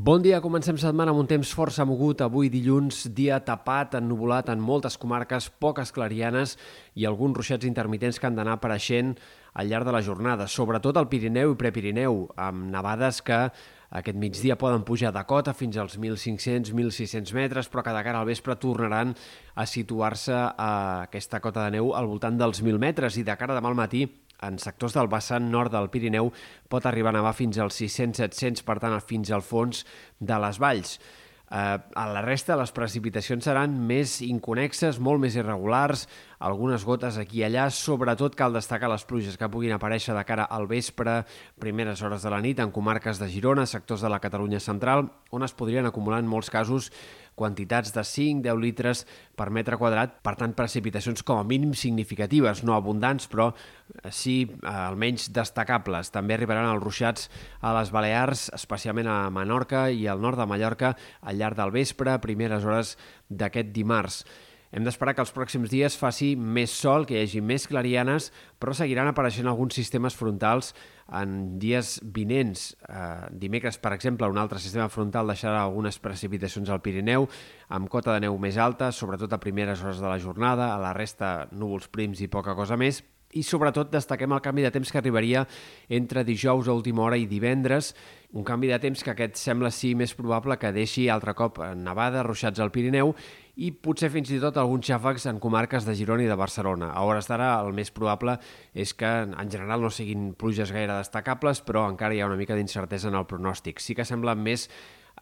Bon dia, comencem setmana amb un temps força mogut. Avui dilluns, dia tapat, ennuvolat en moltes comarques, poques clarianes i alguns ruixats intermitents que han d'anar apareixent al llarg de la jornada, sobretot al Pirineu i Prepirineu, amb nevades que aquest migdia poden pujar de cota fins als 1.500-1.600 metres, però que de cara al vespre tornaran a situar-se a aquesta cota de neu al voltant dels 1.000 metres i de cara demà al matí en sectors del vessant nord del Pirineu pot arribar a nevar fins als 600-700, per tant, fins al fons de les valls. Eh, a la resta, les precipitacions seran més inconexes, molt més irregulars, algunes gotes aquí i allà. Sobretot cal destacar les pluges que puguin aparèixer de cara al vespre, primeres hores de la nit, en comarques de Girona, sectors de la Catalunya central, on es podrien acumular en molts casos quantitats de 5-10 litres per metre quadrat, per tant precipitacions com a mínim significatives, no abundants, però eh, sí eh, almenys destacables. També arribaran els ruixats a les Balears, especialment a Menorca i al nord de Mallorca al llarg del vespre, primeres hores d'aquest dimarts. Hem d'esperar que els pròxims dies faci més sol, que hi hagi més clarianes, però seguiran apareixent alguns sistemes frontals en dies vinents. Eh, dimecres, per exemple, un altre sistema frontal deixarà algunes precipitacions al Pirineu, amb cota de neu més alta, sobretot a primeres hores de la jornada, a la resta núvols prims i poca cosa més, i sobretot destaquem el canvi de temps que arribaria entre dijous a última hora i divendres, un canvi de temps que aquest sembla sí més probable que deixi altre cop nevada, ruixats al Pirineu i potser fins i tot alguns xàfecs en comarques de Girona i de Barcelona. A hores d'ara el més probable és que en general no siguin pluges gaire destacables, però encara hi ha una mica d'incertesa en el pronòstic. Sí que sembla més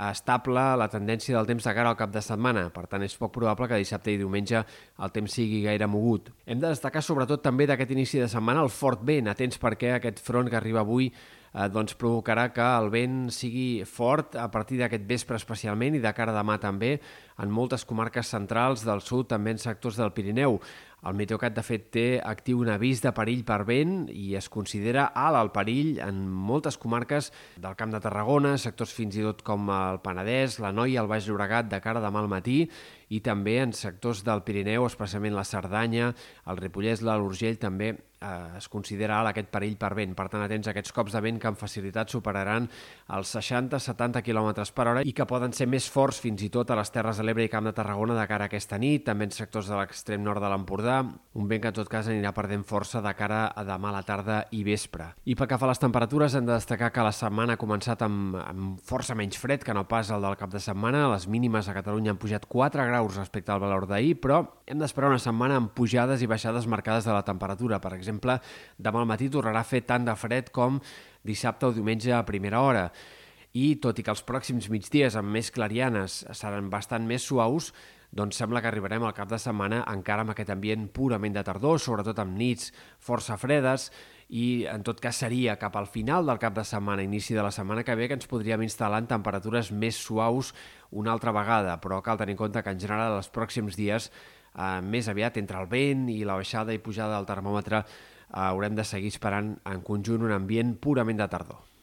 estable la tendència del temps de cara al cap de setmana, per tant és poc probable que dissabte i diumenge el temps sigui gaire mogut. Hem de destacar sobretot també d'aquest inici de setmana el fort vent, atents perquè aquest front que arriba avui eh, doncs provocarà que el vent sigui fort a partir d'aquest vespre especialment i de cara a demà també en moltes comarques centrals del sud, també en sectors del Pirineu. El Meteocat, de fet, té actiu un avís de perill per vent i es considera alt el perill en moltes comarques del Camp de Tarragona, sectors fins i tot com el Penedès, la Noia, el Baix Llobregat, de cara demà al matí, i també en sectors del Pirineu, especialment la Cerdanya, el Ripollès, l'Alt Urgell, també eh, es considera alt aquest perill per vent. Per tant, atents a aquests cops de vent que amb facilitat superaran els 60-70 km per hora i que poden ser més forts fins i tot a les Terres de l'Ebre i Camp de Tarragona de cara a aquesta nit, també en sectors de l'extrem nord de l'Empordà, un vent que en tot cas anirà perdent força de cara a demà a la tarda i vespre. I pel que fa a les temperatures, hem de destacar que la setmana ha començat amb, amb força menys fred que no pas el del cap de setmana. Les mínimes a Catalunya han pujat 4 graus graus respecte al valor d'ahir, però hem d'esperar una setmana amb pujades i baixades marcades de la temperatura. Per exemple, demà al matí tornarà a fer tant de fred com dissabte o diumenge a primera hora. I tot i que els pròxims migdies amb més clarianes seran bastant més suaus, doncs sembla que arribarem al cap de setmana encara amb aquest ambient purament de tardor, sobretot amb nits força fredes, i en tot cas seria cap al final del cap de setmana, inici de la setmana que ve, que ens podríem instal·lar en temperatures més suaus una altra vegada, però cal tenir en compte que en general els pròxims dies, eh, més aviat entre el vent i la baixada i pujada del termòmetre, eh, haurem de seguir esperant en conjunt un ambient purament de tardor.